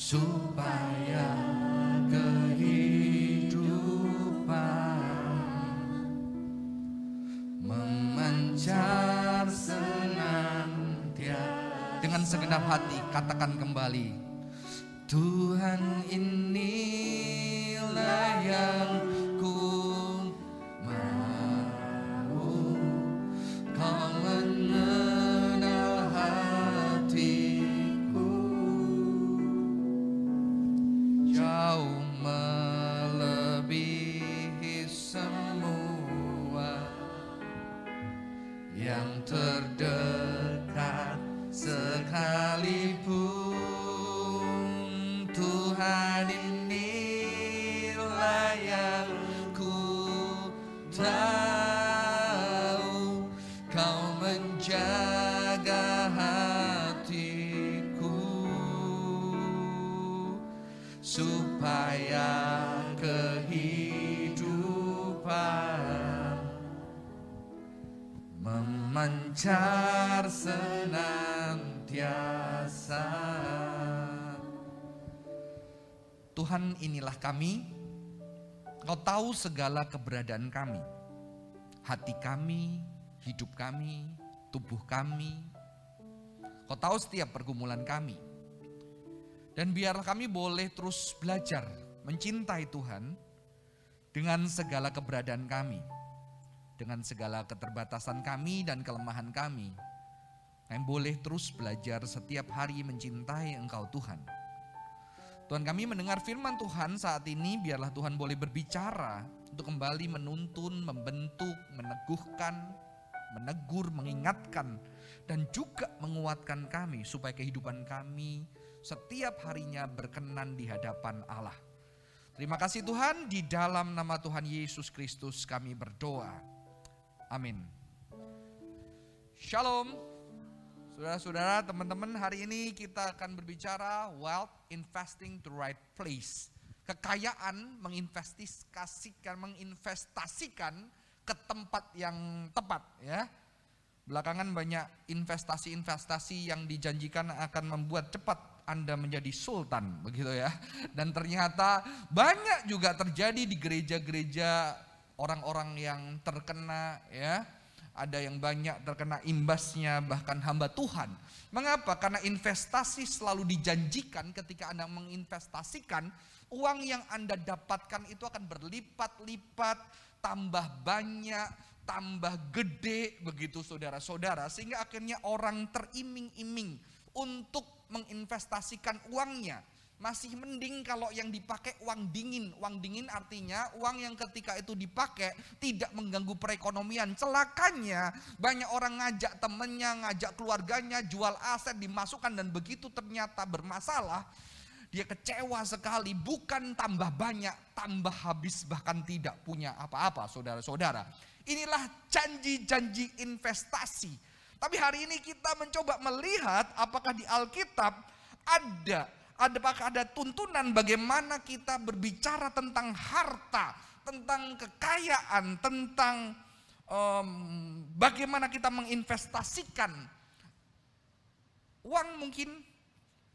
supaya kehidupan memancar senantiasa. Dengan segenap hati katakan kembali Tuhan inilah yang Tuhan inilah kami, Kau tahu segala keberadaan kami, hati kami, hidup kami, tubuh kami. Kau tahu setiap pergumulan kami. Dan biarlah kami boleh terus belajar mencintai Tuhan dengan segala keberadaan kami. Dengan segala keterbatasan kami dan kelemahan kami. Kami boleh terus belajar setiap hari mencintai Engkau Tuhan. Tuhan kami mendengar firman Tuhan saat ini biarlah Tuhan boleh berbicara untuk kembali menuntun, membentuk, meneguhkan, menegur, mengingatkan dan juga menguatkan kami supaya kehidupan kami setiap harinya berkenan di hadapan Allah. Terima kasih Tuhan, di dalam nama Tuhan Yesus Kristus kami berdoa. Amin. Shalom. Saudara-saudara, teman-teman, hari ini kita akan berbicara wealth investing to right place. Kekayaan menginvestasikan menginvestasikan ke tempat yang tepat ya. Belakangan banyak investasi-investasi yang dijanjikan akan membuat cepat Anda menjadi sultan begitu ya. Dan ternyata banyak juga terjadi di gereja-gereja orang-orang yang terkena ya ada yang banyak terkena imbasnya bahkan hamba Tuhan. Mengapa? Karena investasi selalu dijanjikan ketika Anda menginvestasikan uang yang Anda dapatkan itu akan berlipat-lipat, tambah banyak, tambah gede begitu saudara-saudara sehingga akhirnya orang teriming-iming untuk menginvestasikan uangnya masih mending kalau yang dipakai uang dingin. Uang dingin artinya uang yang ketika itu dipakai tidak mengganggu perekonomian. Celakanya banyak orang ngajak temennya, ngajak keluarganya, jual aset, dimasukkan dan begitu ternyata bermasalah. Dia kecewa sekali, bukan tambah banyak, tambah habis bahkan tidak punya apa-apa saudara-saudara. Inilah janji-janji investasi. Tapi hari ini kita mencoba melihat apakah di Alkitab ada apakah ada tuntunan bagaimana kita berbicara tentang harta, tentang kekayaan, tentang um, bagaimana kita menginvestasikan. Uang mungkin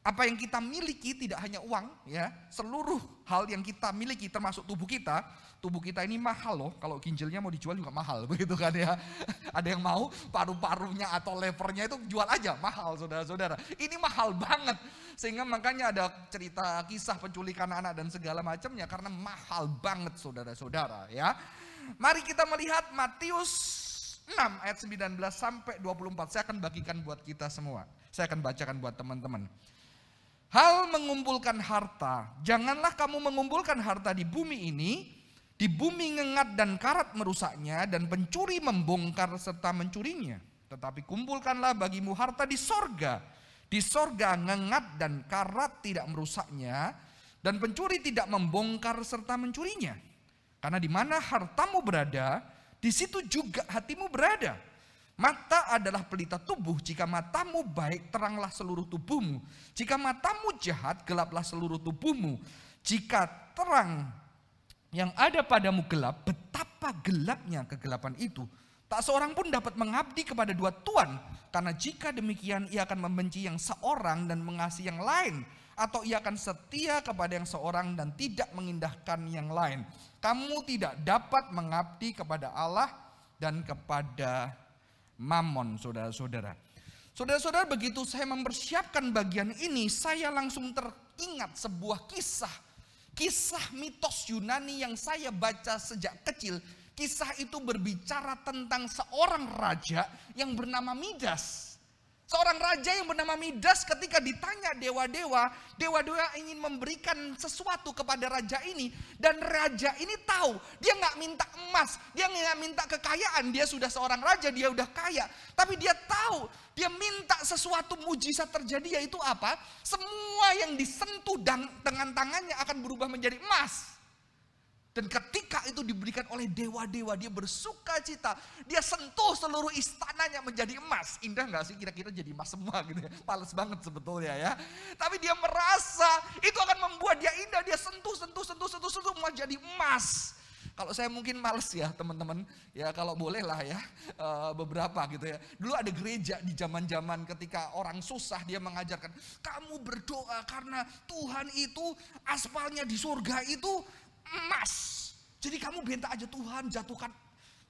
apa yang kita miliki tidak hanya uang ya, seluruh hal yang kita miliki termasuk tubuh kita, tubuh kita ini mahal loh. Kalau ginjalnya mau dijual juga mahal begitu kan ya. Ada yang mau paru-parunya atau levernya itu jual aja mahal saudara-saudara. Ini mahal banget. Sehingga makanya ada cerita kisah penculikan anak dan segala macamnya karena mahal banget saudara-saudara ya. Mari kita melihat Matius 6 ayat 19 sampai 24. Saya akan bagikan buat kita semua. Saya akan bacakan buat teman-teman. Hal mengumpulkan harta, janganlah kamu mengumpulkan harta di bumi ini, di bumi ngengat dan karat merusaknya, dan pencuri membongkar serta mencurinya. Tetapi kumpulkanlah bagimu harta di sorga. Di sorga ngengat dan karat tidak merusaknya, dan pencuri tidak membongkar serta mencurinya. Karena di mana hartamu berada, di situ juga hatimu berada. Mata adalah pelita tubuh. Jika matamu baik, teranglah seluruh tubuhmu. Jika matamu jahat, gelaplah seluruh tubuhmu. Jika terang yang ada padamu gelap, betapa gelapnya kegelapan itu. Tak seorang pun dapat mengabdi kepada dua tuan, karena jika demikian ia akan membenci yang seorang dan mengasihi yang lain, atau ia akan setia kepada yang seorang dan tidak mengindahkan yang lain. Kamu tidak dapat mengabdi kepada Allah dan kepada Mammon, saudara-saudara. Saudara-saudara, begitu saya mempersiapkan bagian ini, saya langsung teringat sebuah kisah. Kisah mitos Yunani yang saya baca sejak kecil Kisah itu berbicara tentang seorang raja yang bernama Midas. Seorang raja yang bernama Midas ketika ditanya dewa-dewa, dewa-dewa ingin memberikan sesuatu kepada raja ini. Dan raja ini tahu, dia nggak minta emas, dia nggak minta kekayaan, dia sudah seorang raja, dia udah kaya. Tapi dia tahu, dia minta sesuatu mujizat terjadi yaitu apa? Semua yang disentuh dengan tangannya akan berubah menjadi emas. Dan ketika itu diberikan oleh dewa-dewa, dia bersuka cita. Dia sentuh seluruh istananya menjadi emas. Indah nggak sih kira-kira jadi emas semua gitu ya. Males banget sebetulnya ya. Tapi dia merasa itu akan membuat dia indah. Dia sentuh, sentuh, sentuh, sentuh, sentuh, semua jadi emas. Kalau saya mungkin males ya teman-teman, ya kalau boleh lah ya eh, beberapa gitu ya. Dulu ada gereja di zaman-zaman ketika orang susah dia mengajarkan, kamu berdoa karena Tuhan itu aspalnya di surga itu emas. Jadi kamu minta aja Tuhan jatuhkan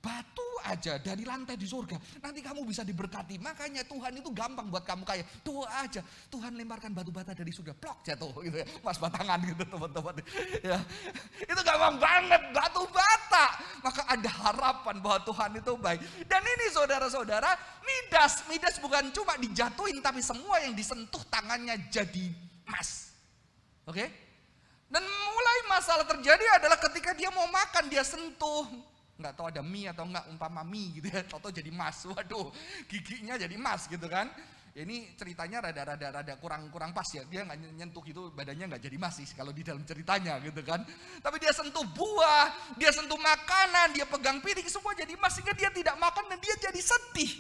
batu aja dari lantai di surga. Nanti kamu bisa diberkati. Makanya Tuhan itu gampang buat kamu kaya. Doa aja. Tuhan lemparkan batu bata dari surga. Plok jatuh gitu ya. Mas batangan gitu teman-teman. Ya. Itu gampang banget. Batu bata. Maka ada harapan bahwa Tuhan itu baik. Dan ini saudara-saudara. Midas. Midas bukan cuma dijatuhin. Tapi semua yang disentuh tangannya jadi emas. Oke. Okay? Dan mulai masalah terjadi adalah ketika dia mau makan, dia sentuh. Nggak tahu ada mie atau nggak umpama mie gitu ya. Toto jadi emas. Waduh, giginya jadi emas gitu kan. Ini ceritanya rada-rada rada kurang-kurang pas ya. Dia nggak nyentuh itu badannya nggak jadi emas sih kalau di dalam ceritanya gitu kan. Tapi dia sentuh buah, dia sentuh makanan, dia pegang piring semua jadi emas sehingga dia tidak makan dan dia jadi sedih.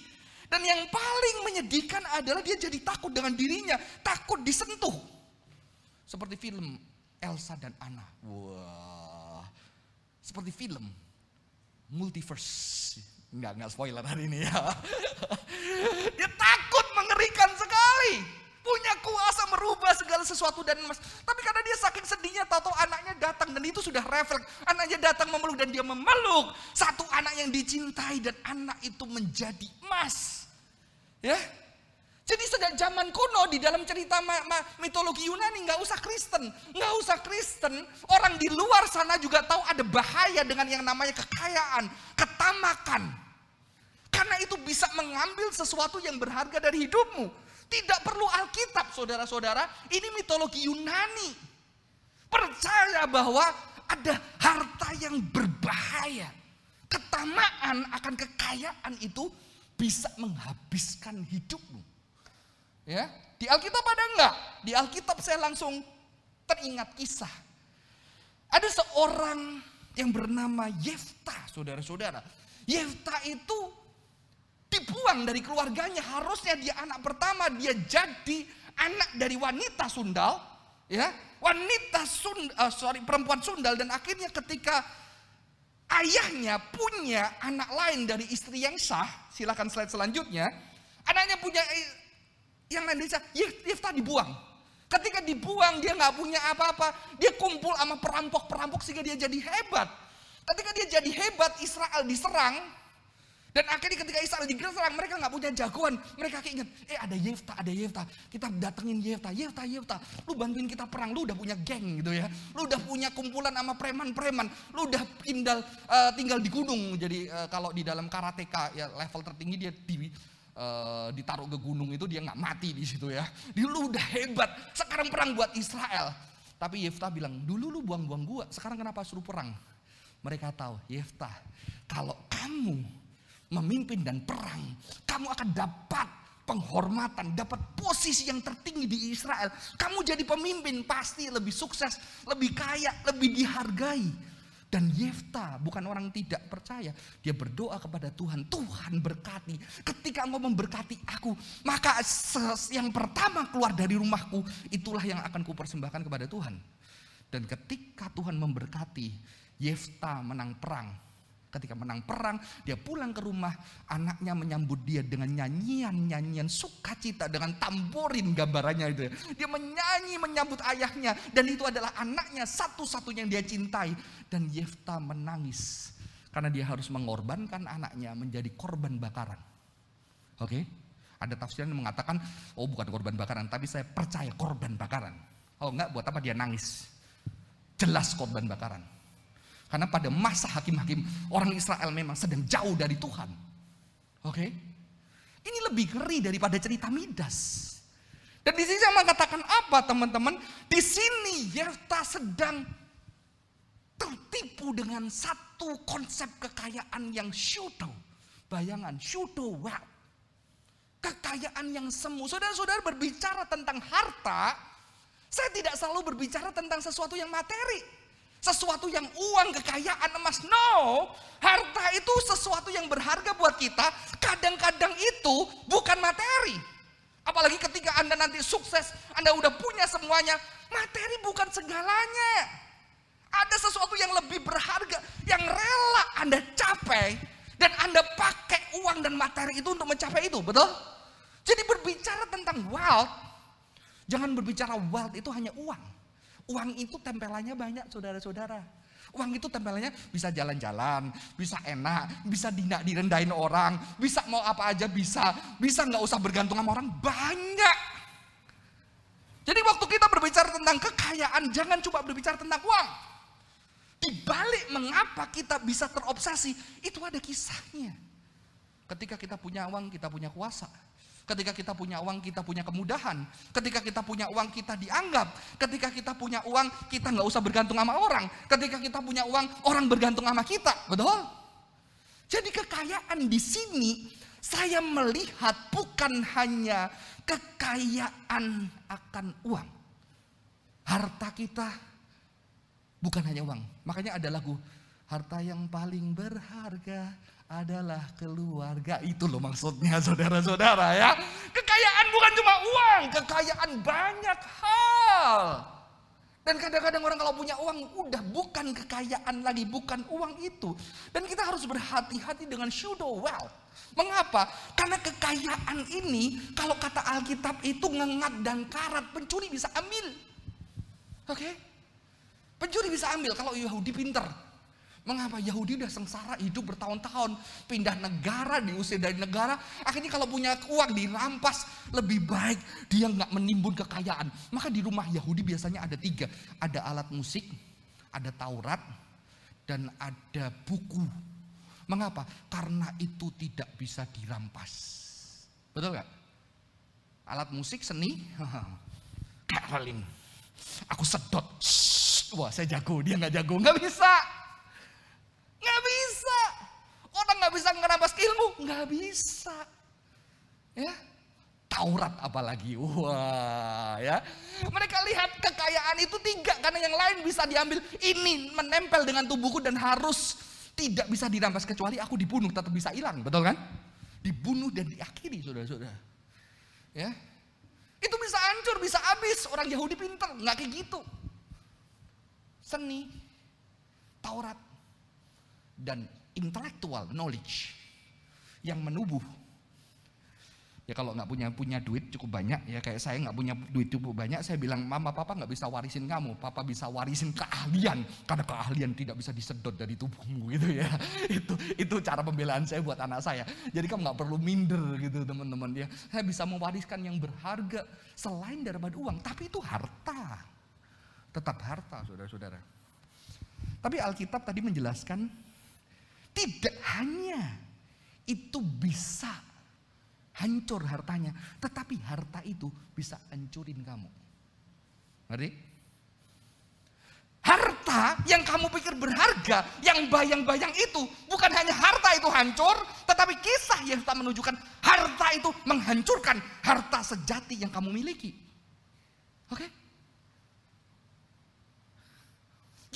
Dan yang paling menyedihkan adalah dia jadi takut dengan dirinya, takut disentuh. Seperti film Elsa dan Anna. Wah, seperti film multiverse. Enggak, enggak spoiler hari ini ya. Dia takut mengerikan sekali. Punya kuasa merubah segala sesuatu dan emas. Tapi karena dia saking sedihnya tahu anaknya datang dan itu sudah refleks. Anaknya datang memeluk dan dia memeluk. Satu anak yang dicintai dan anak itu menjadi emas. Ya, jadi sejak zaman kuno di dalam cerita ma ma mitologi Yunani nggak usah Kristen, nggak usah Kristen. Orang di luar sana juga tahu ada bahaya dengan yang namanya kekayaan, ketamakan. Karena itu bisa mengambil sesuatu yang berharga dari hidupmu. Tidak perlu Alkitab, saudara-saudara. Ini mitologi Yunani. Percaya bahwa ada harta yang berbahaya. Ketamaan akan kekayaan itu bisa menghabiskan hidupmu. Ya, di Alkitab ada enggak? Di Alkitab saya langsung teringat kisah. Ada seorang yang bernama Yefta, saudara-saudara. Yefta itu dibuang dari keluarganya. Harusnya dia anak pertama, dia jadi anak dari wanita sundal, ya, wanita sund, uh, sorry perempuan sundal dan akhirnya ketika ayahnya punya anak lain dari istri yang sah, silakan slide selanjutnya. Anaknya punya yang lain desa, Yifta dibuang. Ketika dibuang dia nggak punya apa-apa, dia kumpul sama perampok-perampok sehingga dia jadi hebat. Ketika dia jadi hebat, Israel diserang, dan akhirnya ketika Israel diserang, mereka nggak punya jagoan. Mereka keinget, eh ada Yefta, ada Yefta. Kita datengin Yefta, Yefta, Yefta. Lu bantuin kita perang, lu udah punya geng gitu ya. Lu udah punya kumpulan sama preman-preman. Lu udah tinggal uh, tinggal di gunung. Jadi uh, kalau di dalam karateka ya level tertinggi dia di uh, ditaruh ke gunung itu dia nggak mati di situ ya. Dulu udah hebat, sekarang perang buat Israel. Tapi Yefta bilang, dulu lu buang-buang gua, sekarang kenapa suruh perang? Mereka tahu, Yefta, kalau kamu memimpin dan perang, kamu akan dapat penghormatan, dapat posisi yang tertinggi di Israel. Kamu jadi pemimpin pasti lebih sukses, lebih kaya, lebih dihargai. Dan Yefta bukan orang tidak percaya. Dia berdoa kepada Tuhan. Tuhan berkati. Ketika engkau memberkati aku. Maka yang pertama keluar dari rumahku. Itulah yang akan kupersembahkan kepada Tuhan. Dan ketika Tuhan memberkati. Yefta menang perang. Ketika menang perang, dia pulang ke rumah, anaknya menyambut dia dengan nyanyian-nyanyian sukacita dengan tamborin gambarannya itu. Dia menyanyi menyambut ayahnya dan itu adalah anaknya satu-satunya yang dia cintai dan Yefta menangis karena dia harus mengorbankan anaknya menjadi korban bakaran. Oke? Ada tafsiran yang mengatakan, oh bukan korban bakaran, tapi saya percaya korban bakaran. Oh enggak, buat apa dia nangis? Jelas korban bakaran. Karena pada masa hakim-hakim orang Israel memang sedang jauh dari Tuhan. Oke? Ini lebih ngeri daripada cerita Midas. Dan di sini saya mengatakan apa teman-teman? Di sini Yefta sedang tertipu dengan satu konsep kekayaan yang syudo. Bayangan, syudo wealth. Kekayaan yang semu. Saudara-saudara berbicara tentang harta, saya tidak selalu berbicara tentang sesuatu yang materi sesuatu yang uang, kekayaan, emas. No, harta itu sesuatu yang berharga buat kita. Kadang-kadang itu bukan materi. Apalagi ketika Anda nanti sukses, Anda udah punya semuanya. Materi bukan segalanya. Ada sesuatu yang lebih berharga, yang rela Anda capai. Dan Anda pakai uang dan materi itu untuk mencapai itu, betul? Jadi berbicara tentang wealth, jangan berbicara wealth itu hanya uang. Uang itu tempelannya banyak saudara-saudara. Uang itu tempelannya bisa jalan-jalan, bisa enak, bisa tidak direndahin orang, bisa mau apa aja bisa, bisa nggak usah bergantung sama orang, banyak. Jadi waktu kita berbicara tentang kekayaan, jangan coba berbicara tentang uang. Di balik mengapa kita bisa terobsesi, itu ada kisahnya. Ketika kita punya uang, kita punya kuasa. Ketika kita punya uang, kita punya kemudahan. Ketika kita punya uang, kita dianggap. Ketika kita punya uang, kita nggak usah bergantung sama orang. Ketika kita punya uang, orang bergantung sama kita. Betul? Jadi kekayaan di sini saya melihat bukan hanya kekayaan akan uang. Harta kita bukan hanya uang. Makanya ada lagu harta yang paling berharga adalah keluarga. Itu loh maksudnya saudara-saudara ya. Kekayaan bukan cuma uang, kekayaan banyak hal. Dan kadang-kadang orang kalau punya uang udah bukan kekayaan lagi, bukan uang itu. Dan kita harus berhati-hati dengan pseudo wealth. Mengapa? Karena kekayaan ini kalau kata Alkitab itu ngengat dan karat, pencuri bisa ambil. Oke? Pencuri bisa ambil kalau Yahudi pinter. Mengapa Yahudi udah sengsara hidup bertahun-tahun, pindah negara, diusir dari negara, akhirnya kalau punya uang dirampas, lebih baik dia nggak menimbun kekayaan. Maka di rumah Yahudi biasanya ada tiga, ada alat musik, ada Taurat, dan ada buku. Mengapa? Karena itu tidak bisa dirampas. Betul nggak? Alat musik seni, Caroling. Aku sedot, wah saya jago, dia nggak jago, nggak bisa. Nggak bisa. Orang nggak bisa ngerampas ilmu, nggak bisa. Ya, Taurat apalagi, wah ya. Mereka lihat kekayaan itu tiga karena yang lain bisa diambil. Ini menempel dengan tubuhku dan harus tidak bisa dirampas kecuali aku dibunuh tetap bisa hilang, betul kan? Dibunuh dan diakhiri, saudara-saudara. Ya, itu bisa hancur, bisa habis. Orang Yahudi pinter, nggak kayak gitu. Seni, Taurat, dan intellectual knowledge yang menubuh. Ya kalau nggak punya punya duit cukup banyak ya kayak saya nggak punya duit cukup banyak saya bilang mama papa nggak bisa warisin kamu. Papa bisa warisin keahlian karena keahlian tidak bisa disedot dari tubuhmu gitu ya. Itu itu cara pembelaan saya buat anak saya. Jadi kamu nggak perlu minder gitu teman-teman ya. Saya bisa mewariskan yang berharga selain daripada uang tapi itu harta. Tetap harta saudara-saudara. Tapi Alkitab tadi menjelaskan tidak hanya itu bisa hancur hartanya, tetapi harta itu bisa hancurin kamu. Ngerti? Harta yang kamu pikir berharga, yang bayang-bayang itu, bukan hanya harta itu hancur, tetapi kisah yang kita menunjukkan harta itu menghancurkan harta sejati yang kamu miliki. Oke? Okay?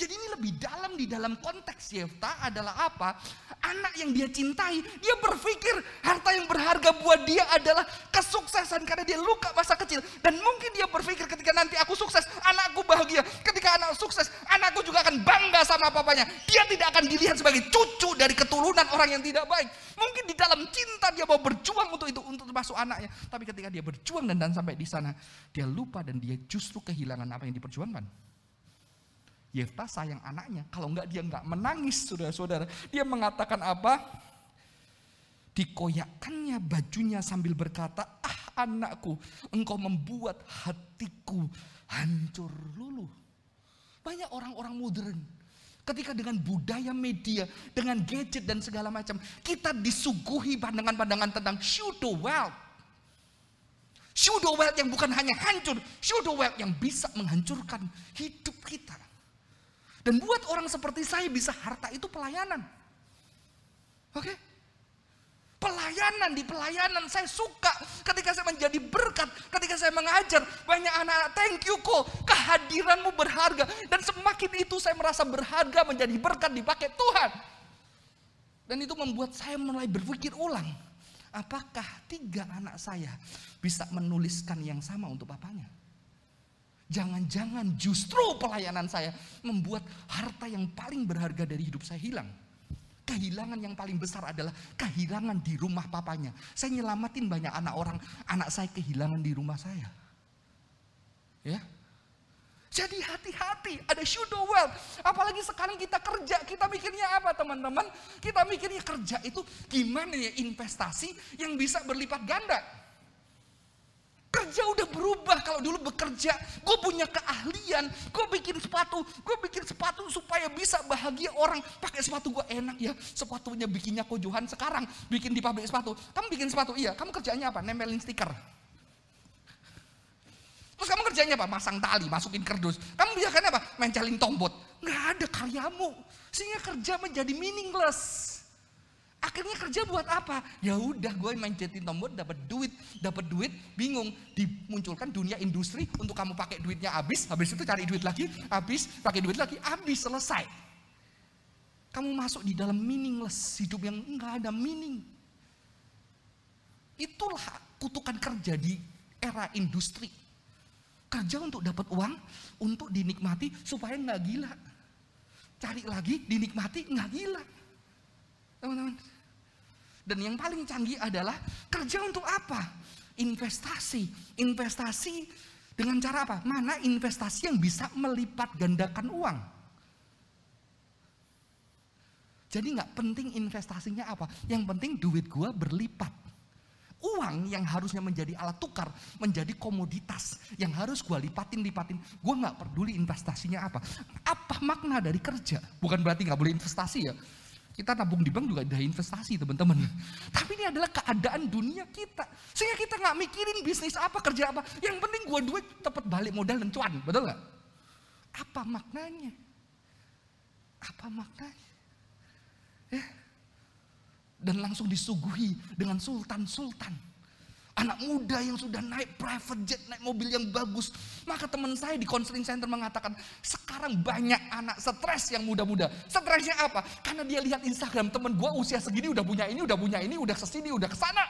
Jadi ini lebih dalam di dalam konteks Yefta adalah apa? Anak yang dia cintai, dia berpikir harta yang berharga buat dia adalah kesuksesan karena dia luka masa kecil. Dan mungkin dia berpikir ketika nanti aku sukses, anakku bahagia. Ketika anak sukses, anakku juga akan bangga sama papanya, dia tidak akan dilihat sebagai cucu dari keturunan orang yang tidak baik. Mungkin di dalam cinta dia mau berjuang untuk itu, untuk termasuk anaknya. Tapi ketika dia berjuang dan, dan sampai di sana, dia lupa dan dia justru kehilangan apa yang diperjuangkan. Yefta sayang anaknya, kalau enggak dia enggak menangis saudara-saudara. Dia mengatakan apa? Dikoyakkannya bajunya sambil berkata, ah anakku, engkau membuat hatiku hancur luluh. Banyak orang-orang modern. Ketika dengan budaya media, dengan gadget dan segala macam, kita disuguhi pandangan-pandangan tentang pseudo wealth. Pseudo wealth yang bukan hanya hancur, pseudo wealth yang bisa menghancurkan hidup kita. Dan buat orang seperti saya bisa harta itu pelayanan. Oke? Okay? Pelayanan di pelayanan saya suka ketika saya menjadi berkat, ketika saya mengajar banyak anak-anak thank you kok kehadiranmu berharga dan semakin itu saya merasa berharga menjadi berkat dipakai Tuhan. Dan itu membuat saya mulai berpikir ulang, apakah tiga anak saya bisa menuliskan yang sama untuk papanya? Jangan-jangan justru pelayanan saya membuat harta yang paling berharga dari hidup saya hilang. Kehilangan yang paling besar adalah kehilangan di rumah papanya. Saya nyelamatin banyak anak orang, anak saya kehilangan di rumah saya. Ya. Jadi hati-hati, ada pseudo wealth. Apalagi sekarang kita kerja, kita mikirnya apa teman-teman? Kita mikirnya kerja itu gimana ya investasi yang bisa berlipat ganda. Kerja udah berubah kalau dulu bekerja, gue punya keahlian, gue bikin sepatu, gue bikin sepatu supaya bisa bahagia orang pakai sepatu gue enak ya, sepatunya bikinnya kojohan sekarang bikin di pabrik sepatu. Kamu bikin sepatu, iya. Kamu kerjanya apa? Nempelin stiker. Terus kamu kerjanya apa? Masang tali, masukin kerdus. Kamu biasanya apa? Mencelin tombot. Nggak ada karyamu. Sehingga kerja menjadi meaningless. Akhirnya kerja buat apa? Ya udah gue main jetin tombol dapat duit, dapat duit, bingung dimunculkan dunia industri untuk kamu pakai duitnya habis, habis itu cari duit lagi, habis, pakai duit lagi, habis selesai. Kamu masuk di dalam meaningless hidup yang enggak ada meaning. Itulah kutukan kerja di era industri. Kerja untuk dapat uang, untuk dinikmati supaya nggak gila. Cari lagi, dinikmati nggak gila teman-teman. Dan yang paling canggih adalah kerja untuk apa? Investasi. Investasi dengan cara apa? Mana investasi yang bisa melipat gandakan uang? Jadi nggak penting investasinya apa, yang penting duit gua berlipat. Uang yang harusnya menjadi alat tukar, menjadi komoditas yang harus gua lipatin, lipatin. Gua nggak peduli investasinya apa. Apa makna dari kerja? Bukan berarti nggak boleh investasi ya. Kita tabung di bank juga ada investasi teman-teman. Tapi ini adalah keadaan dunia kita. Sehingga kita nggak mikirin bisnis apa, kerja apa. Yang penting gue duit tepat balik modal dan cuan. Betul nggak? Apa maknanya? Apa maknanya? Ya. Dan langsung disuguhi dengan sultan-sultan anak muda yang sudah naik private jet, naik mobil yang bagus. Maka teman saya di counseling center mengatakan, sekarang banyak anak stres yang muda-muda. Stresnya apa? Karena dia lihat Instagram teman gue usia segini udah punya ini, udah punya ini, udah ke sini, udah ke sana.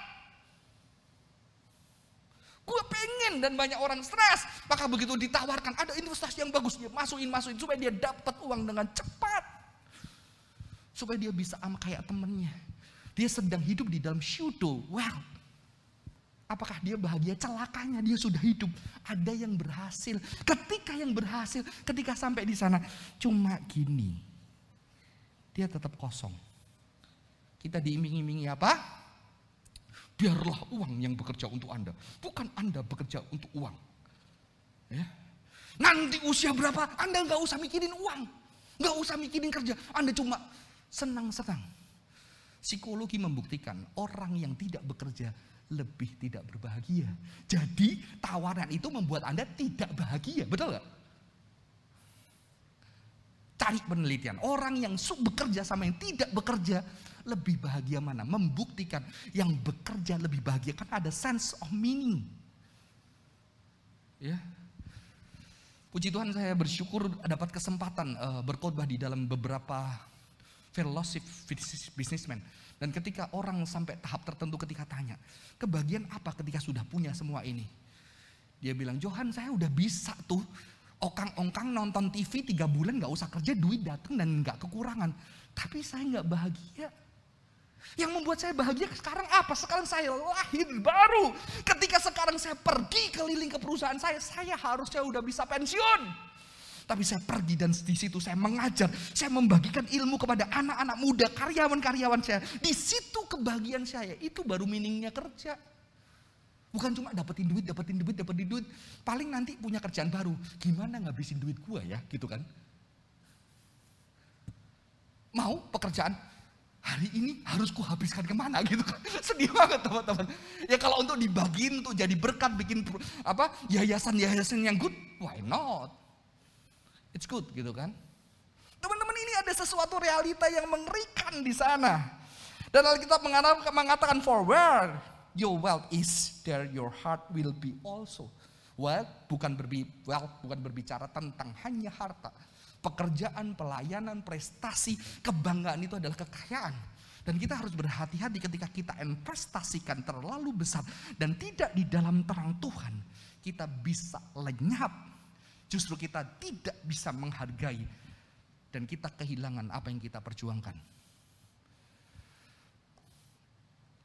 Gue pengen dan banyak orang stres. Maka begitu ditawarkan ada investasi yang bagus, dia masukin, masukin supaya dia dapat uang dengan cepat. Supaya dia bisa sama kayak temennya. Dia sedang hidup di dalam pseudo wealth Apakah dia bahagia? Celakanya dia sudah hidup. Ada yang berhasil. Ketika yang berhasil, ketika sampai di sana, cuma gini. Dia tetap kosong. Kita diiming-imingi apa? Biarlah uang yang bekerja untuk Anda. Bukan Anda bekerja untuk uang. Ya. Nanti usia berapa, Anda nggak usah mikirin uang. Nggak usah mikirin kerja. Anda cuma senang-senang. Psikologi membuktikan orang yang tidak bekerja lebih tidak berbahagia. Jadi tawaran itu membuat Anda tidak bahagia, betul gak? Cari penelitian, orang yang bekerja sama yang tidak bekerja lebih bahagia mana? Membuktikan yang bekerja lebih bahagia kan ada sense of meaning. Ya. Puji Tuhan saya bersyukur dapat kesempatan uh, berkhotbah di dalam beberapa fellowship businessman dan ketika orang sampai tahap tertentu ketika tanya, kebagian apa ketika sudah punya semua ini? Dia bilang, Johan saya udah bisa tuh Ongkang-ongkang nonton TV tiga bulan nggak usah kerja, duit datang dan nggak kekurangan. Tapi saya nggak bahagia. Yang membuat saya bahagia sekarang apa? Sekarang saya lahir baru. Ketika sekarang saya pergi keliling ke perusahaan saya, saya harusnya udah bisa pensiun. Tapi saya pergi dan di situ saya mengajar, saya membagikan ilmu kepada anak-anak muda, karyawan-karyawan saya. Di situ kebahagiaan saya, itu baru meaningnya kerja. Bukan cuma dapetin duit, dapetin duit, dapetin duit. Paling nanti punya kerjaan baru. Gimana ngabisin duit gua ya, gitu kan? Mau pekerjaan? Hari ini harus ku habiskan ke mana gitu kan? Sedih banget teman-teman. Ya kalau untuk dibagiin, untuk jadi berkat, bikin apa yayasan-yayasan yang good, why not? It's good gitu kan? Teman-teman ini ada sesuatu realita yang mengerikan di sana. Dan Alkitab mengatakan for where your wealth is, there your heart will be also. Wealth bukan berbi wealth bukan berbicara tentang hanya harta. Pekerjaan, pelayanan, prestasi, kebanggaan itu adalah kekayaan. Dan kita harus berhati-hati ketika kita investasikan terlalu besar dan tidak di dalam terang Tuhan, kita bisa lenyap. Justru kita tidak bisa menghargai dan kita kehilangan apa yang kita perjuangkan.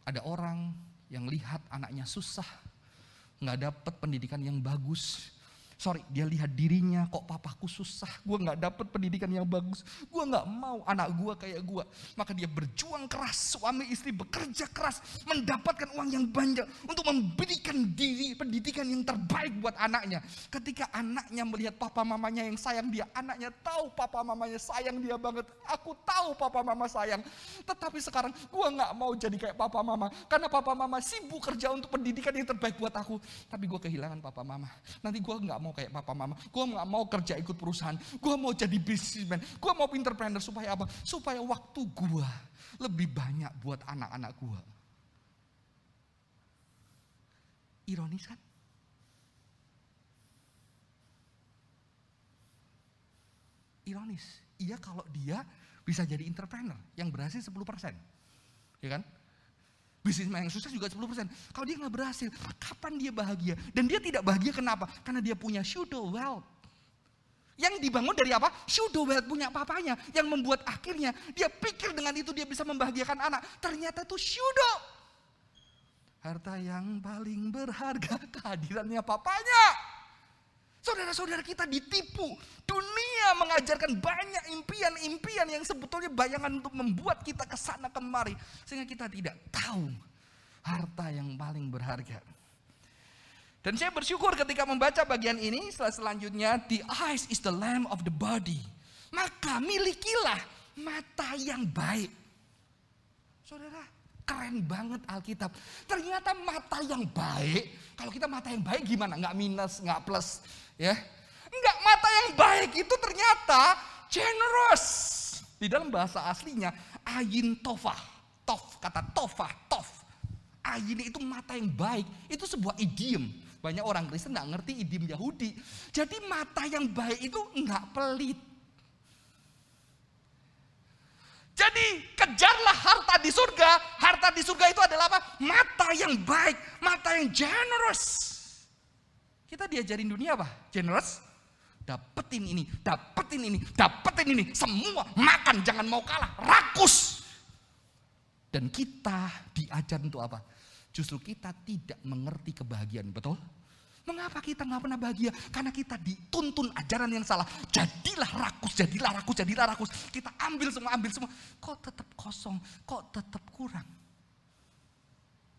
Ada orang yang lihat anaknya susah, nggak dapat pendidikan yang bagus, Sorry, dia lihat dirinya, kok papaku susah, gue gak dapet pendidikan yang bagus, gue gak mau anak gue kayak gue. Maka dia berjuang keras, suami istri bekerja keras, mendapatkan uang yang banyak untuk memberikan diri pendidikan yang terbaik buat anaknya. Ketika anaknya melihat papa mamanya yang sayang dia, anaknya tahu papa mamanya sayang dia banget. Aku tahu papa mama sayang, tetapi sekarang gue gak mau jadi kayak papa mama, karena papa mama sibuk kerja untuk pendidikan yang terbaik buat aku. Tapi gue kehilangan papa mama. Nanti gue gak mau kayak papa mama. Gue nggak mau kerja ikut perusahaan. Gue mau jadi bisnismen. Gue mau entrepreneur supaya apa? Supaya waktu gue lebih banyak buat anak-anak gue. Ironis kan? Ironis. Iya kalau dia bisa jadi entrepreneur yang berhasil 10%. Ya kan? Bisnis yang sukses juga 10%. Kalau dia nggak berhasil, kapan dia bahagia? Dan dia tidak bahagia kenapa? Karena dia punya pseudo wealth. Yang dibangun dari apa? Pseudo wealth punya papanya. Yang membuat akhirnya dia pikir dengan itu dia bisa membahagiakan anak. Ternyata itu pseudo. Harta yang paling berharga kehadirannya papanya. Saudara-saudara kita ditipu. Dunia mengajarkan banyak impian-impian yang sebetulnya bayangan untuk membuat kita ke sana kemari. Sehingga kita tidak tahu harta yang paling berharga. Dan saya bersyukur ketika membaca bagian ini, setelah selanjutnya, the eyes is the lamp of the body. Maka milikilah mata yang baik. Saudara, keren banget Alkitab. Ternyata mata yang baik, kalau kita mata yang baik gimana? Nggak minus, nggak plus Ya. Enggak, mata yang baik itu ternyata generous. Di dalam bahasa aslinya ayin tofah. Tof, kata tofah, tof. Ayin itu mata yang baik, itu sebuah idiom. Banyak orang Kristen nggak ngerti idiom Yahudi. Jadi mata yang baik itu enggak pelit. Jadi kejarlah harta di surga. Harta di surga itu adalah apa? Mata yang baik, mata yang generous. Kita diajarin dunia apa? Generous. Dapetin ini, dapetin ini, dapetin ini. Semua makan, jangan mau kalah. Rakus. Dan kita diajar untuk apa? Justru kita tidak mengerti kebahagiaan, betul? Mengapa kita nggak pernah bahagia? Karena kita dituntun ajaran yang salah. Jadilah rakus, jadilah rakus, jadilah rakus. Kita ambil semua, ambil semua. Kok tetap kosong, kok tetap kurang.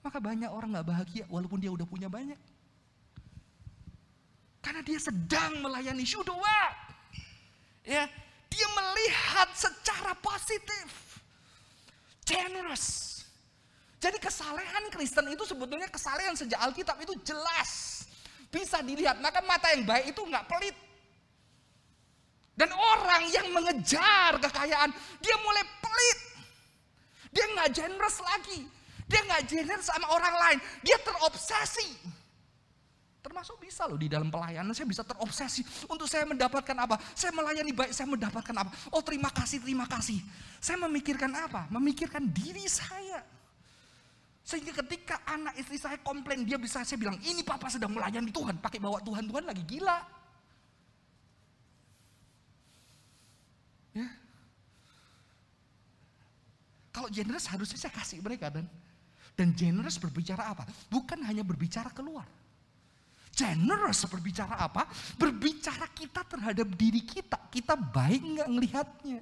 Maka banyak orang nggak bahagia walaupun dia udah punya banyak. Karena dia sedang melayani syudoa. Ya, dia melihat secara positif. Generous. Jadi kesalehan Kristen itu sebetulnya kesalehan sejak Alkitab itu jelas. Bisa dilihat, maka mata yang baik itu nggak pelit. Dan orang yang mengejar kekayaan, dia mulai pelit. Dia nggak generous lagi. Dia nggak generous sama orang lain. Dia terobsesi. Termasuk bisa loh di dalam pelayanan saya bisa terobsesi untuk saya mendapatkan apa? Saya melayani baik, saya mendapatkan apa? Oh terima kasih, terima kasih. Saya memikirkan apa? Memikirkan diri saya. Sehingga ketika anak istri saya komplain, dia bisa saya bilang, ini papa sedang melayani Tuhan. Pakai bawa Tuhan, Tuhan lagi gila. Ya. Kalau generous harusnya saya kasih mereka dan dan generous berbicara apa? Bukan hanya berbicara keluar. Generous berbicara apa? Berbicara kita terhadap diri kita. Kita baik nggak ngelihatnya?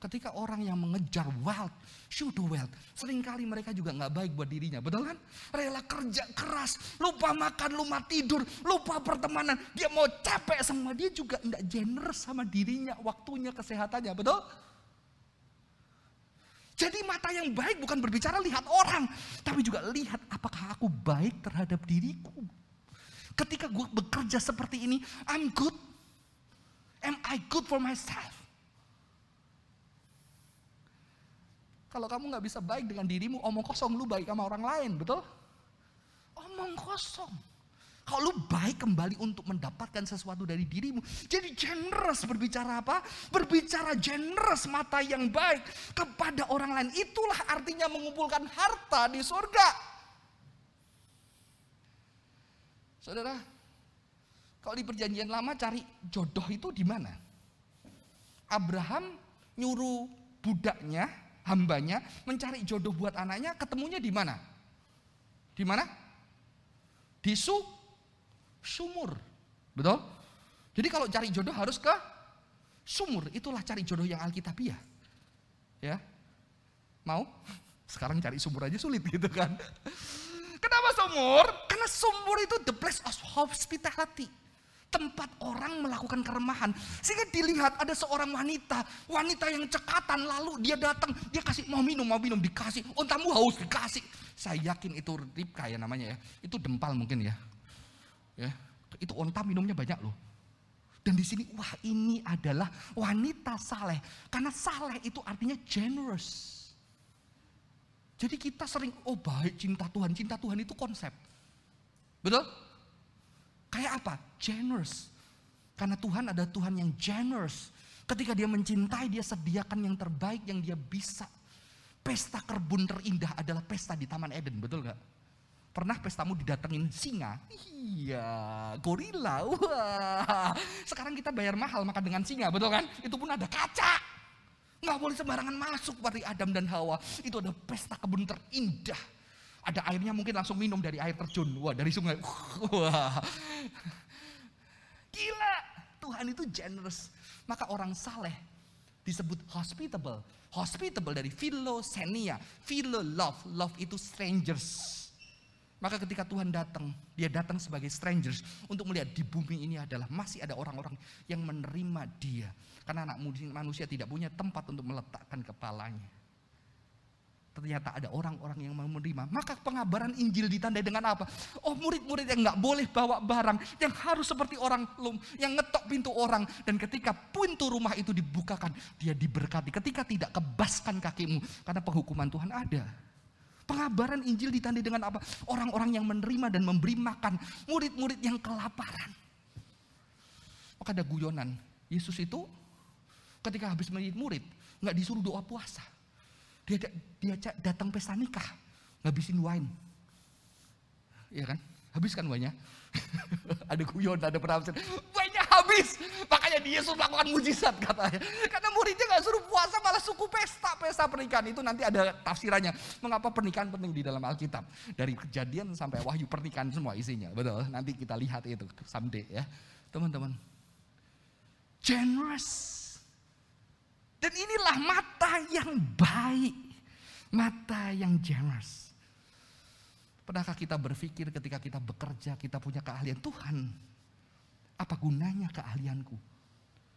Ketika orang yang mengejar wealth, should do wealth. Seringkali mereka juga nggak baik buat dirinya, betul kan? Rela kerja keras, lupa makan, lupa tidur, lupa pertemanan. Dia mau capek sama dia juga nggak generous sama dirinya, waktunya, kesehatannya, betul? Jadi mata yang baik bukan berbicara lihat orang, tapi juga lihat apakah aku baik terhadap diriku. Ketika gue bekerja seperti ini, I'm good. Am I good for myself? Kalau kamu nggak bisa baik dengan dirimu, omong kosong lu baik sama orang lain, betul? Omong kosong. Kalau lu baik kembali untuk mendapatkan sesuatu dari dirimu. Jadi generous berbicara apa? Berbicara generous mata yang baik kepada orang lain. Itulah artinya mengumpulkan harta di surga. Saudara, kalau di perjanjian lama cari jodoh itu di mana? Abraham nyuruh budaknya, hambanya mencari jodoh buat anaknya, ketemunya di mana? Di mana? Di su sumur. Betul? Jadi kalau cari jodoh harus ke sumur. Itulah cari jodoh yang alkitabiah. Ya. Mau? Sekarang cari sumur aja sulit gitu kan. Kenapa sumur? Karena sumur itu the place of hospitality. Tempat orang melakukan keremahan. Sehingga dilihat ada seorang wanita. Wanita yang cekatan lalu dia datang. Dia kasih mau minum, mau minum. Dikasih. Untamu haus dikasih. Saya yakin itu ribka ya namanya ya. Itu dempal mungkin ya. Ya, Itu onta minumnya banyak loh. Dan di sini wah ini adalah wanita saleh. Karena saleh itu artinya generous. Jadi kita sering, oh baik cinta Tuhan. Cinta Tuhan itu konsep. Betul? Kayak apa? Generous. Karena Tuhan ada Tuhan yang generous. Ketika dia mencintai, dia sediakan yang terbaik yang dia bisa. Pesta kebun terindah adalah pesta di Taman Eden, betul gak? Pernah pestamu didatengin singa? Iya, gorila. Wah. Sekarang kita bayar mahal makan dengan singa, betul kan? Itu pun ada kaca. Nggak boleh sembarangan masuk seperti Adam dan Hawa. Itu ada pesta kebun terindah. Ada airnya mungkin langsung minum dari air terjun. Wah dari sungai. Wah. Gila. Tuhan itu generous. Maka orang saleh disebut hospitable. Hospitable dari philosenia. Philo love. Love itu strangers. Maka ketika Tuhan datang, dia datang sebagai strangers untuk melihat di bumi ini adalah masih ada orang-orang yang menerima dia. Karena anak manusia tidak punya tempat untuk meletakkan kepalanya. Ternyata ada orang-orang yang mau menerima. Maka pengabaran Injil ditandai dengan apa? Oh murid-murid yang nggak boleh bawa barang. Yang harus seperti orang lum, yang ngetok pintu orang. Dan ketika pintu rumah itu dibukakan, dia diberkati. Ketika tidak kebaskan kakimu. Karena penghukuman Tuhan ada. Pengabaran Injil ditandai dengan apa? Orang-orang yang menerima dan memberi makan murid-murid yang kelaparan. Maka ada guyonan. Yesus itu ketika habis menjadi murid, nggak disuruh doa puasa. Dia dia datang pesta nikah, ngabisin wine. Iya kan? Habiskan wine ada guyon, ada penafsiran. Banyak habis. Makanya dia Yesus melakukan mujizat katanya. Karena muridnya gak suruh puasa malah suku pesta. Pesta pernikahan itu nanti ada tafsirannya. Mengapa pernikahan penting di dalam Alkitab. Dari kejadian sampai wahyu pernikahan semua isinya. Betul, nanti kita lihat itu someday ya. Teman-teman. Generous. Dan inilah mata yang baik. Mata yang generous. Pernahkah kita berpikir ketika kita bekerja, kita punya keahlian Tuhan? Apa gunanya keahlianku?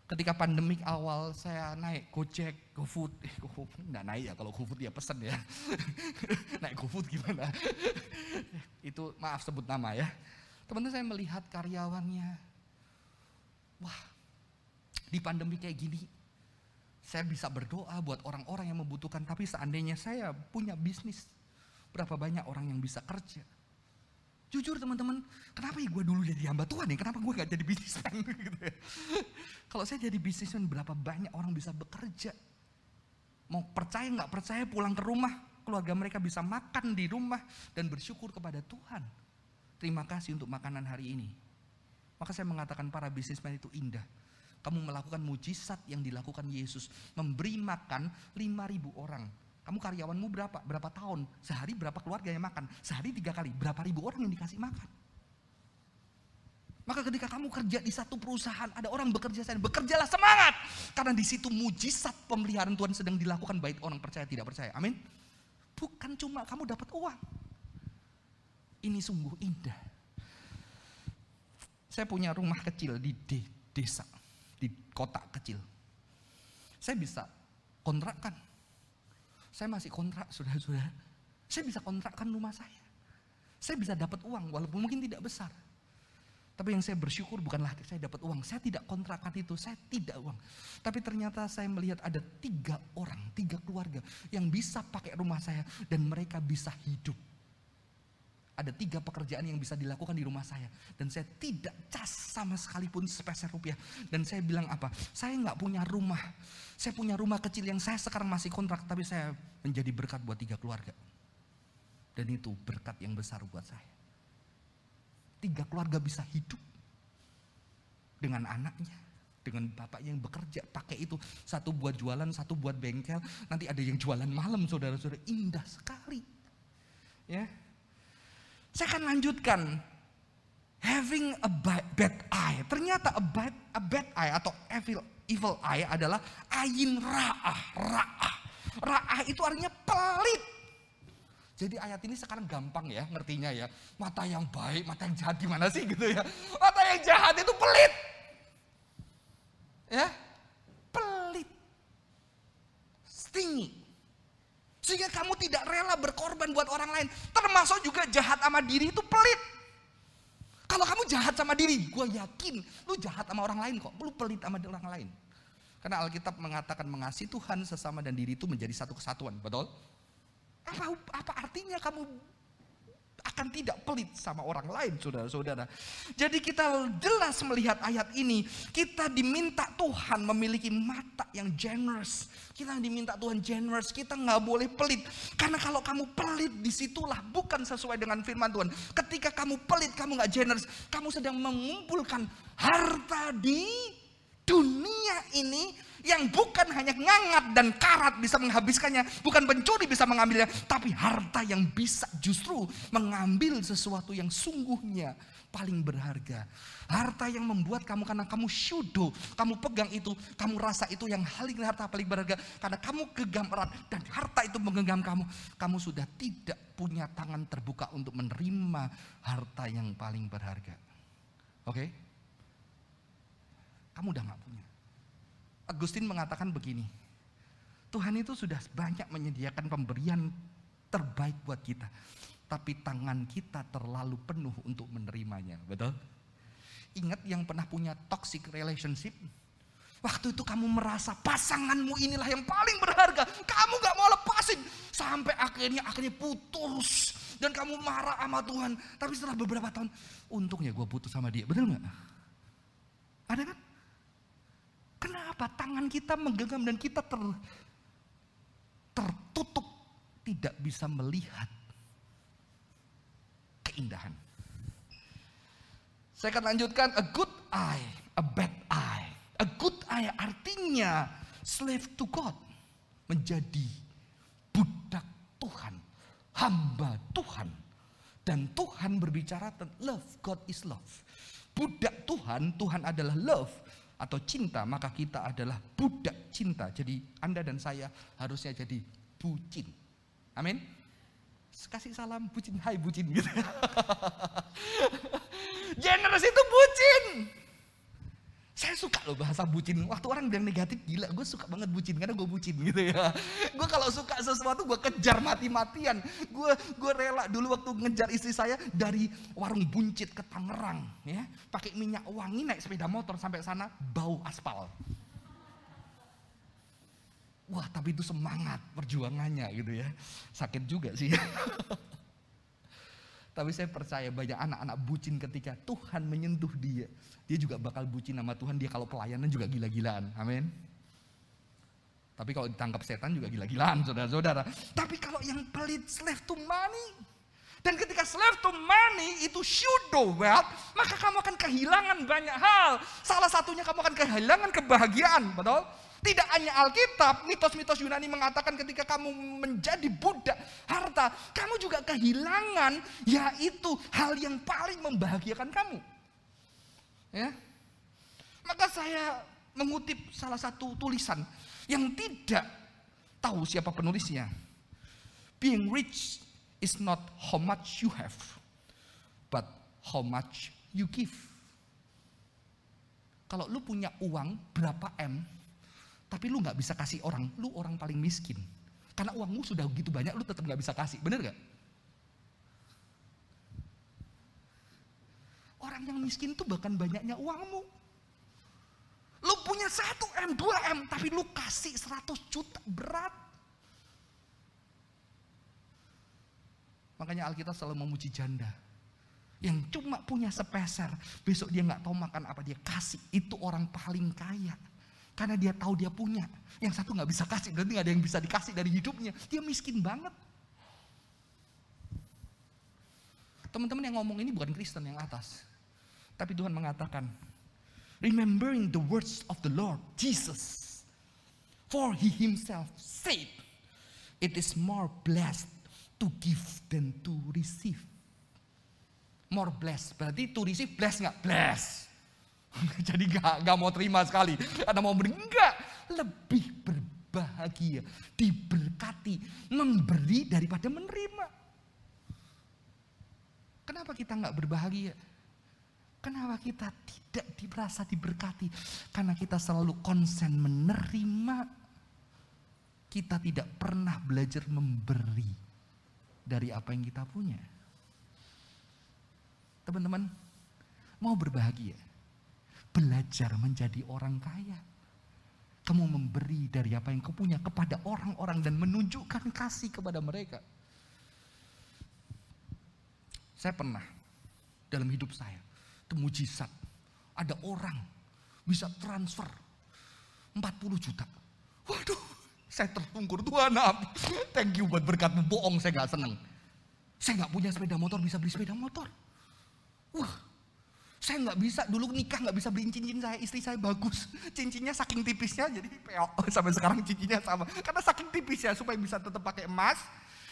Ketika pandemik awal saya naik Gojek, GoFood, eh GoFood enggak naik ya kalau GoFood ya pesen ya. naik GoFood gimana? Itu maaf sebut nama ya. Teman-teman saya melihat karyawannya. Wah, di pandemi kayak gini saya bisa berdoa buat orang-orang yang membutuhkan tapi seandainya saya punya bisnis Berapa banyak orang yang bisa kerja. Jujur teman-teman, kenapa ya gue dulu jadi hamba Tuhan ya? Kenapa gue gak jadi bisnismen gitu ya? Kalau saya jadi bisnismen, berapa banyak orang bisa bekerja. Mau percaya nggak percaya pulang ke rumah, keluarga mereka bisa makan di rumah dan bersyukur kepada Tuhan. Terima kasih untuk makanan hari ini. Maka saya mengatakan para bisnismen itu indah. Kamu melakukan mujizat yang dilakukan Yesus. Memberi makan 5.000 orang Kamu karyawanmu berapa? Berapa tahun? Sehari berapa keluarga yang makan? Sehari tiga kali. Berapa ribu orang yang dikasih makan? Maka ketika kamu kerja di satu perusahaan, ada orang bekerja sana, bekerjalah semangat. Karena di situ mujizat pemeliharaan Tuhan sedang dilakukan baik orang percaya tidak percaya. Amin. Bukan cuma kamu dapat uang. Ini sungguh indah. Saya punya rumah kecil di desa, di kota kecil. Saya bisa kontrakkan. Saya masih kontrak, saudara-saudara. Saya bisa kontrakkan rumah saya. Saya bisa dapat uang, walaupun mungkin tidak besar. Tapi yang saya bersyukur bukanlah saya dapat uang. Saya tidak kontrakan itu, saya tidak uang. Tapi ternyata saya melihat ada tiga orang, tiga keluarga yang bisa pakai rumah saya dan mereka bisa hidup. Ada tiga pekerjaan yang bisa dilakukan di rumah saya. Dan saya tidak cas sama sekalipun sepeser rupiah. Dan saya bilang apa? Saya nggak punya rumah. Saya punya rumah kecil yang saya sekarang masih kontrak. Tapi saya menjadi berkat buat tiga keluarga. Dan itu berkat yang besar buat saya tiga keluarga bisa hidup dengan anaknya, dengan bapak yang bekerja pakai itu satu buat jualan, satu buat bengkel, nanti ada yang jualan malam saudara-saudara indah sekali. Ya, saya akan lanjutkan having a bad eye. Ternyata a bad, a bad eye atau evil evil eye adalah ayin ra'ah, ra'ah. Ra'ah itu artinya pelit. Jadi ayat ini sekarang gampang ya ngertinya ya. Mata yang baik, mata yang jahat gimana sih gitu ya. Mata yang jahat itu pelit. Ya, pelit. Stingy. Sehingga kamu tidak rela berkorban buat orang lain. Termasuk juga jahat sama diri itu pelit. Kalau kamu jahat sama diri, gue yakin lu jahat sama orang lain kok. Lu pelit sama orang lain. Karena Alkitab mengatakan mengasihi Tuhan sesama dan diri itu menjadi satu kesatuan, betul? Apa, apa artinya kamu akan tidak pelit sama orang lain saudara-saudara. Jadi kita jelas melihat ayat ini, kita diminta Tuhan memiliki mata yang generous. Kita diminta Tuhan generous, kita nggak boleh pelit. Karena kalau kamu pelit di situlah bukan sesuai dengan firman Tuhan. Ketika kamu pelit, kamu nggak generous, kamu sedang mengumpulkan harta di dunia ini yang bukan hanya ngangat dan karat bisa menghabiskannya, bukan pencuri bisa mengambilnya, tapi harta yang bisa justru mengambil sesuatu yang sungguhnya paling berharga. Harta yang membuat kamu karena kamu syudo, kamu pegang itu, kamu rasa itu yang paling harta paling berharga karena kamu gegam erat dan harta itu menggenggam kamu, kamu sudah tidak punya tangan terbuka untuk menerima harta yang paling berharga. Oke? Okay? Kamu udah gak punya. Agustin mengatakan begini, Tuhan itu sudah banyak menyediakan pemberian terbaik buat kita. Tapi tangan kita terlalu penuh untuk menerimanya. Betul? Ingat yang pernah punya toxic relationship? Waktu itu kamu merasa pasanganmu inilah yang paling berharga. Kamu gak mau lepasin. Sampai akhirnya akhirnya putus. Dan kamu marah sama Tuhan. Tapi setelah beberapa tahun, untungnya gue putus sama dia. Betul gak? Ada kan? Kenapa tangan kita menggenggam dan kita ter, tertutup tidak bisa melihat keindahan. Saya akan lanjutkan a good eye, a bad eye. A good eye artinya slave to God, menjadi budak Tuhan, hamba Tuhan. Dan Tuhan berbicara tentang love, God is love. Budak Tuhan, Tuhan adalah love atau cinta, maka kita adalah budak cinta. Jadi Anda dan saya harusnya jadi bucin. Amin. Kasih salam bucin, hai bucin gitu. Generous itu bucin. Saya suka loh bahasa bucin. Waktu orang bilang negatif, gila gue suka banget bucin. Karena gue bucin gitu ya. Gue kalau suka sesuatu gue kejar mati-matian. Gue gue rela dulu waktu ngejar istri saya dari warung buncit ke Tangerang. ya Pakai minyak wangi naik sepeda motor sampai sana bau aspal. Wah tapi itu semangat perjuangannya gitu ya. Sakit juga sih. Tapi saya percaya banyak anak-anak bucin ketika Tuhan menyentuh dia. Dia juga bakal bucin sama Tuhan. Dia kalau pelayanan juga gila-gilaan. Amin. Tapi kalau ditangkap setan juga gila-gilaan saudara-saudara. Tapi kalau yang pelit slave to money. Dan ketika slave to money itu pseudo wealth. Maka kamu akan kehilangan banyak hal. Salah satunya kamu akan kehilangan kebahagiaan. Betul? Tidak hanya Alkitab, mitos-mitos Yunani mengatakan ketika kamu menjadi budak harta, kamu juga kehilangan yaitu hal yang paling membahagiakan kamu. Ya. Maka saya mengutip salah satu tulisan yang tidak tahu siapa penulisnya. Being rich is not how much you have, but how much you give. Kalau lu punya uang berapa M, tapi lu nggak bisa kasih orang, lu orang paling miskin. Karena uangmu sudah begitu banyak, lu tetap nggak bisa kasih, bener gak? Orang yang miskin tuh bahkan banyaknya uangmu. Lu punya 1 M, 2 M, tapi lu kasih 100 juta, berat. Makanya Alkitab selalu memuji janda. Yang cuma punya sepeser, besok dia nggak tahu makan apa dia kasih. Itu orang paling kaya. Karena dia tahu dia punya. Yang satu nggak bisa kasih, berarti nggak ada yang bisa dikasih dari hidupnya. Dia miskin banget. Teman-teman yang ngomong ini bukan Kristen yang atas. Tapi Tuhan mengatakan, remembering the words of the Lord Jesus. For he himself said, it is more blessed to give than to receive. More blessed, berarti to receive blessed nggak? Blessed. Jadi gak, gak mau terima sekali. Karena mau beri, enggak. Lebih berbahagia, diberkati, memberi daripada menerima. Kenapa kita nggak berbahagia? Kenapa kita tidak dirasa diberkati? Karena kita selalu konsen menerima. Kita tidak pernah belajar memberi dari apa yang kita punya. Teman-teman, mau berbahagia? Belajar menjadi orang kaya. Kamu memberi dari apa yang kau punya kepada orang-orang dan menunjukkan kasih kepada mereka. Saya pernah dalam hidup saya, itu mujizat. Ada orang bisa transfer 40 juta. Waduh, saya tertungkur Tuhan, thank you buat berkatmu. Bohong, saya gak seneng. Saya gak punya sepeda motor, bisa beli sepeda motor. Wah, saya nggak bisa dulu nikah nggak bisa beliin cincin saya istri saya bagus. Cincinnya saking tipisnya jadi peok. Sampai sekarang cincinnya sama. Karena saking tipisnya supaya bisa tetap pakai emas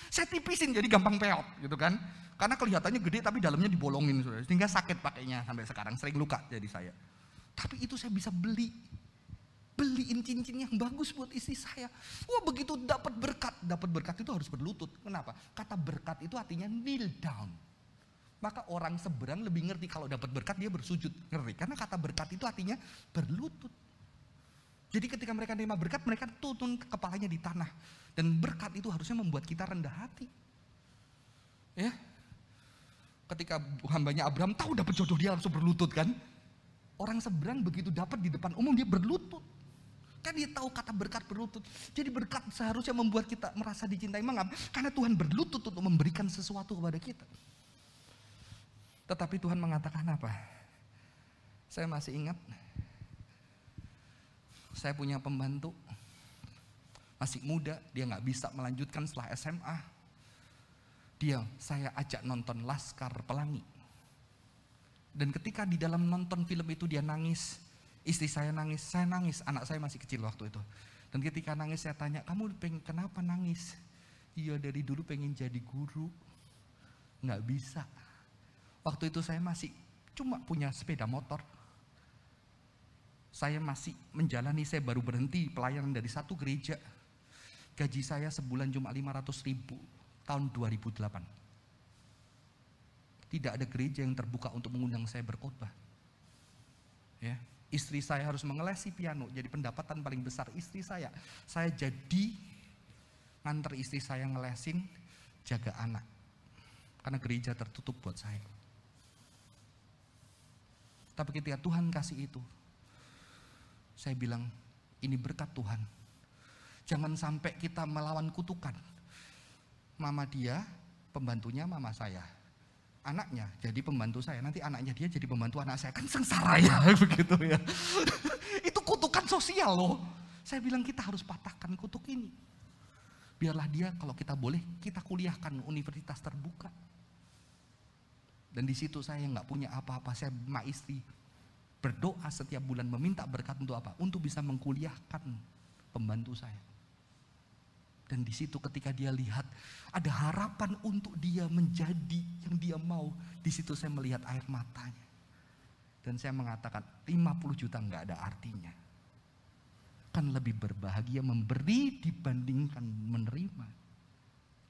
saya tipisin jadi gampang peok gitu kan. Karena kelihatannya gede tapi dalamnya dibolongin sehingga sakit pakainya sampai sekarang sering luka jadi saya. Tapi itu saya bisa beli. Beliin cincin yang bagus buat istri saya. Wah begitu dapat berkat. Dapat berkat itu harus berlutut. Kenapa? Kata berkat itu artinya kneel down maka orang seberang lebih ngerti kalau dapat berkat dia bersujud. Ngerti? Karena kata berkat itu artinya berlutut. Jadi ketika mereka terima berkat, mereka tutun kepalanya di tanah. Dan berkat itu harusnya membuat kita rendah hati. Ya. Ketika hambanya Abraham tahu dapat jodoh dia langsung berlutut kan. Orang seberang begitu dapat di depan umum dia berlutut. Kan dia tahu kata berkat berlutut. Jadi berkat seharusnya membuat kita merasa dicintai mengapa? Karena Tuhan berlutut untuk memberikan sesuatu kepada kita. Tetapi Tuhan mengatakan apa? Saya masih ingat, saya punya pembantu, masih muda, dia nggak bisa melanjutkan setelah SMA. Dia, saya ajak nonton Laskar Pelangi. Dan ketika di dalam nonton film itu dia nangis, istri saya nangis, saya nangis, anak saya masih kecil waktu itu. Dan ketika nangis saya tanya, kamu pengen kenapa nangis? Iya dari dulu pengen jadi guru, nggak bisa Waktu itu saya masih cuma punya sepeda motor. Saya masih menjalani, saya baru berhenti pelayanan dari satu gereja. Gaji saya sebulan cuma 500 ribu tahun 2008. Tidak ada gereja yang terbuka untuk mengundang saya berkhotbah. Ya, istri saya harus mengelesi piano, jadi pendapatan paling besar istri saya. Saya jadi nganter istri saya ngelesin, jaga anak. Karena gereja tertutup buat saya. Tapi ketika Tuhan kasih itu, saya bilang, ini berkat Tuhan. Jangan sampai kita melawan kutukan. Mama dia, pembantunya mama saya. Anaknya jadi pembantu saya, nanti anaknya dia jadi pembantu anak saya. Kan sengsara ya, begitu ya. itu kutukan sosial loh. Saya bilang kita harus patahkan kutuk ini. Biarlah dia kalau kita boleh, kita kuliahkan universitas terbuka. Dan di situ saya nggak punya apa-apa, saya ma istri berdoa setiap bulan meminta berkat untuk apa? Untuk bisa mengkuliahkan pembantu saya. Dan di situ ketika dia lihat ada harapan untuk dia menjadi yang dia mau, di situ saya melihat air matanya. Dan saya mengatakan 50 juta nggak ada artinya. Kan lebih berbahagia memberi dibandingkan menerima.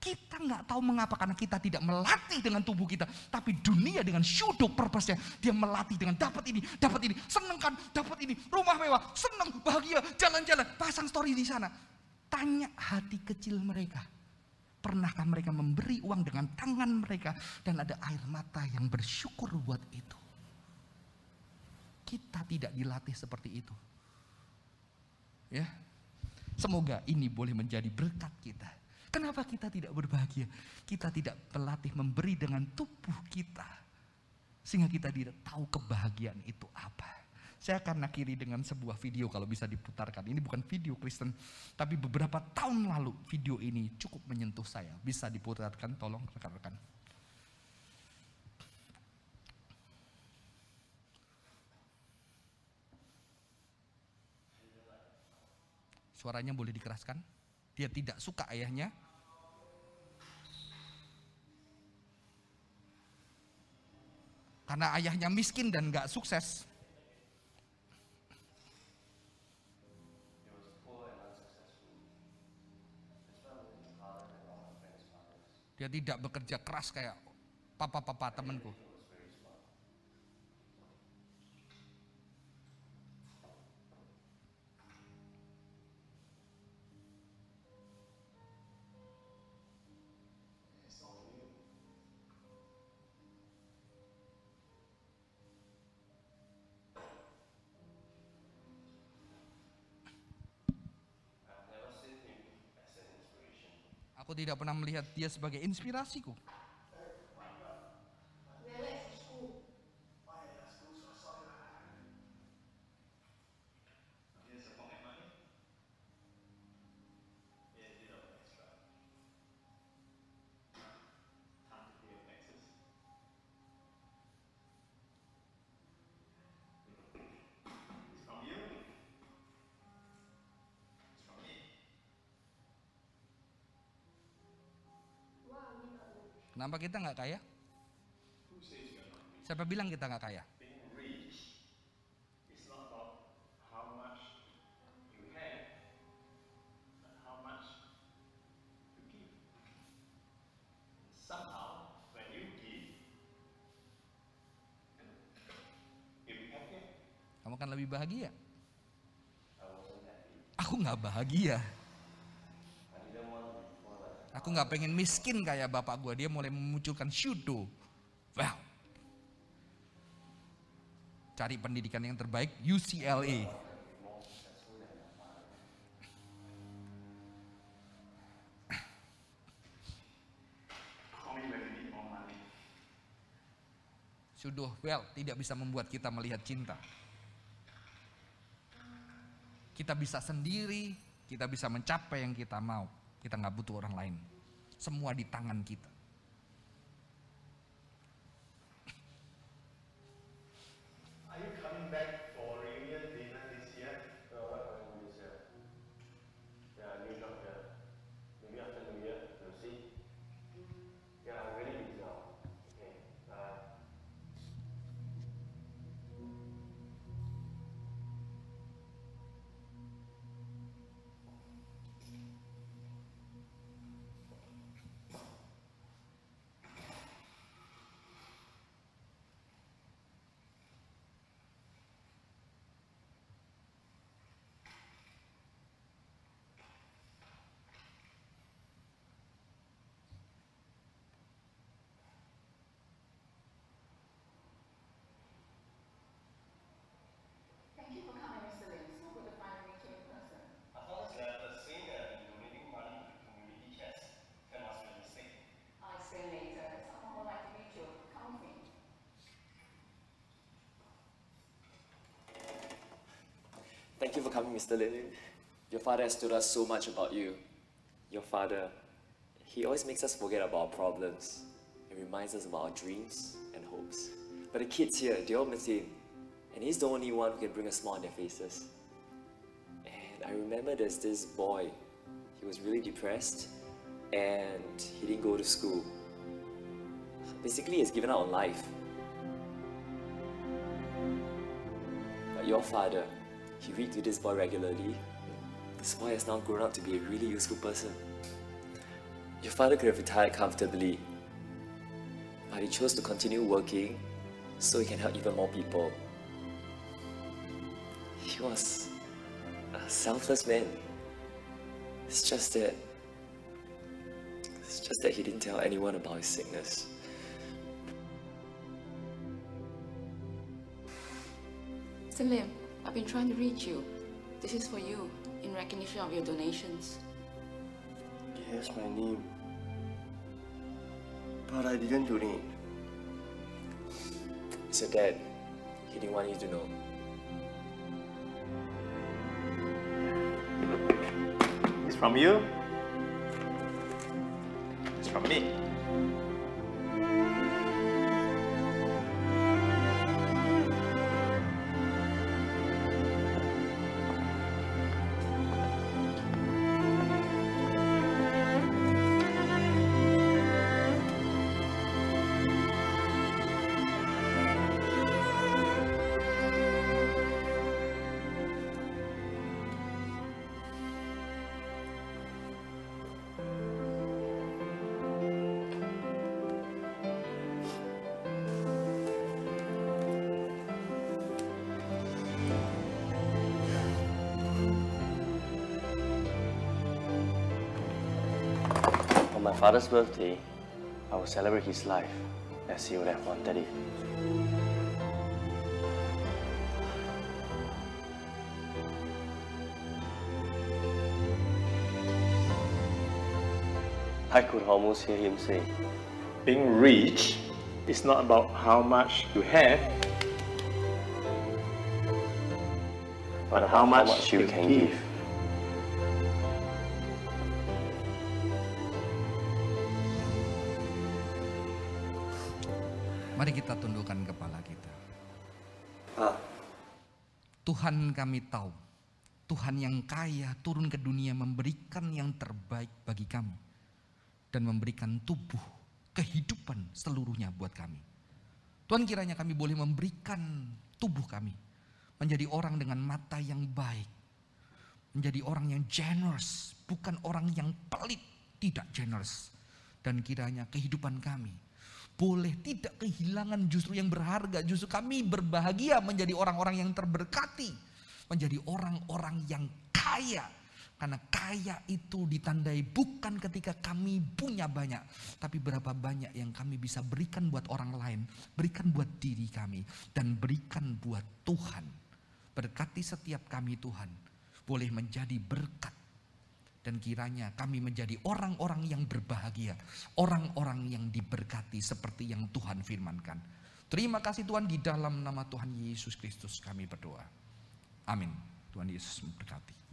Kita nggak tahu mengapa karena kita tidak melatih dengan tubuh kita, tapi dunia dengan shudo purpose-nya dia melatih dengan dapat ini, dapat ini, seneng kan, dapat ini, rumah mewah, seneng, bahagia, jalan-jalan, pasang story di sana. Tanya hati kecil mereka. Pernahkah mereka memberi uang dengan tangan mereka dan ada air mata yang bersyukur buat itu? Kita tidak dilatih seperti itu. Ya. Semoga ini boleh menjadi berkat kita. Kenapa kita tidak berbahagia? Kita tidak pelatih memberi dengan tubuh kita. Sehingga kita tidak tahu kebahagiaan itu apa. Saya akan akhiri dengan sebuah video kalau bisa diputarkan. Ini bukan video Kristen, tapi beberapa tahun lalu video ini cukup menyentuh saya. Bisa diputarkan, tolong rekan-rekan. Suaranya boleh dikeraskan. Dia tidak suka ayahnya. Karena ayahnya miskin dan gak sukses. Dia tidak bekerja keras kayak papa-papa temanku. Tidak pernah melihat dia sebagai inspirasiku. Kenapa kita nggak kaya? Siapa bilang kita nggak kaya? Kamu kan lebih bahagia. Aku nggak bahagia. I didn't want to be for that. Aku nggak pengen miskin kayak bapak gua. Dia mulai memunculkan shudo. Wow. Cari pendidikan yang terbaik UCLA. Shudo well tidak bisa membuat kita melihat cinta. Kita bisa sendiri, kita bisa mencapai yang kita mau. Kita nggak butuh orang lain. Semua di tangan kita. For coming, Mr. Lin. Your father has told us so much about you. Your father, he always makes us forget about our problems and reminds us about our dreams and hopes. But the kids here, they all miss him. And he's the only one who can bring a smile on their faces. And I remember there's this boy. He was really depressed and he didn't go to school. Basically, he's given up on life. But your father, he read to this boy regularly. This boy has now grown up to be a really useful person. Your father could have retired comfortably, but he chose to continue working so he can help even more people. He was a selfless man. It's just that. It's just that he didn't tell anyone about his sickness. Mr. Lim, I've been trying to reach you. This is for you, in recognition of your donations. Yes, my name. But I didn't donate. It's your dad. He didn't want you to know. It's from you. It's from me. Father's birthday, I will celebrate his life as he would have wanted it. I could almost hear him say, Being rich is not about how much you have, but how how much much you you can give. give. Mari kita tundukkan kepala kita. Ah, Tuhan kami tahu, Tuhan yang kaya turun ke dunia memberikan yang terbaik bagi kami. Dan memberikan tubuh, kehidupan seluruhnya buat kami. Tuhan kiranya kami boleh memberikan tubuh kami. Menjadi orang dengan mata yang baik. Menjadi orang yang generous, bukan orang yang pelit, tidak generous. Dan kiranya kehidupan kami boleh tidak kehilangan justru yang berharga. Justru kami berbahagia menjadi orang-orang yang terberkati. Menjadi orang-orang yang kaya. Karena kaya itu ditandai bukan ketika kami punya banyak. Tapi berapa banyak yang kami bisa berikan buat orang lain. Berikan buat diri kami. Dan berikan buat Tuhan. Berkati setiap kami Tuhan. Boleh menjadi berkat dan kiranya kami menjadi orang-orang yang berbahagia, orang-orang yang diberkati seperti yang Tuhan firmankan. Terima kasih Tuhan di dalam nama Tuhan Yesus Kristus kami berdoa. Amin. Tuhan Yesus memberkati.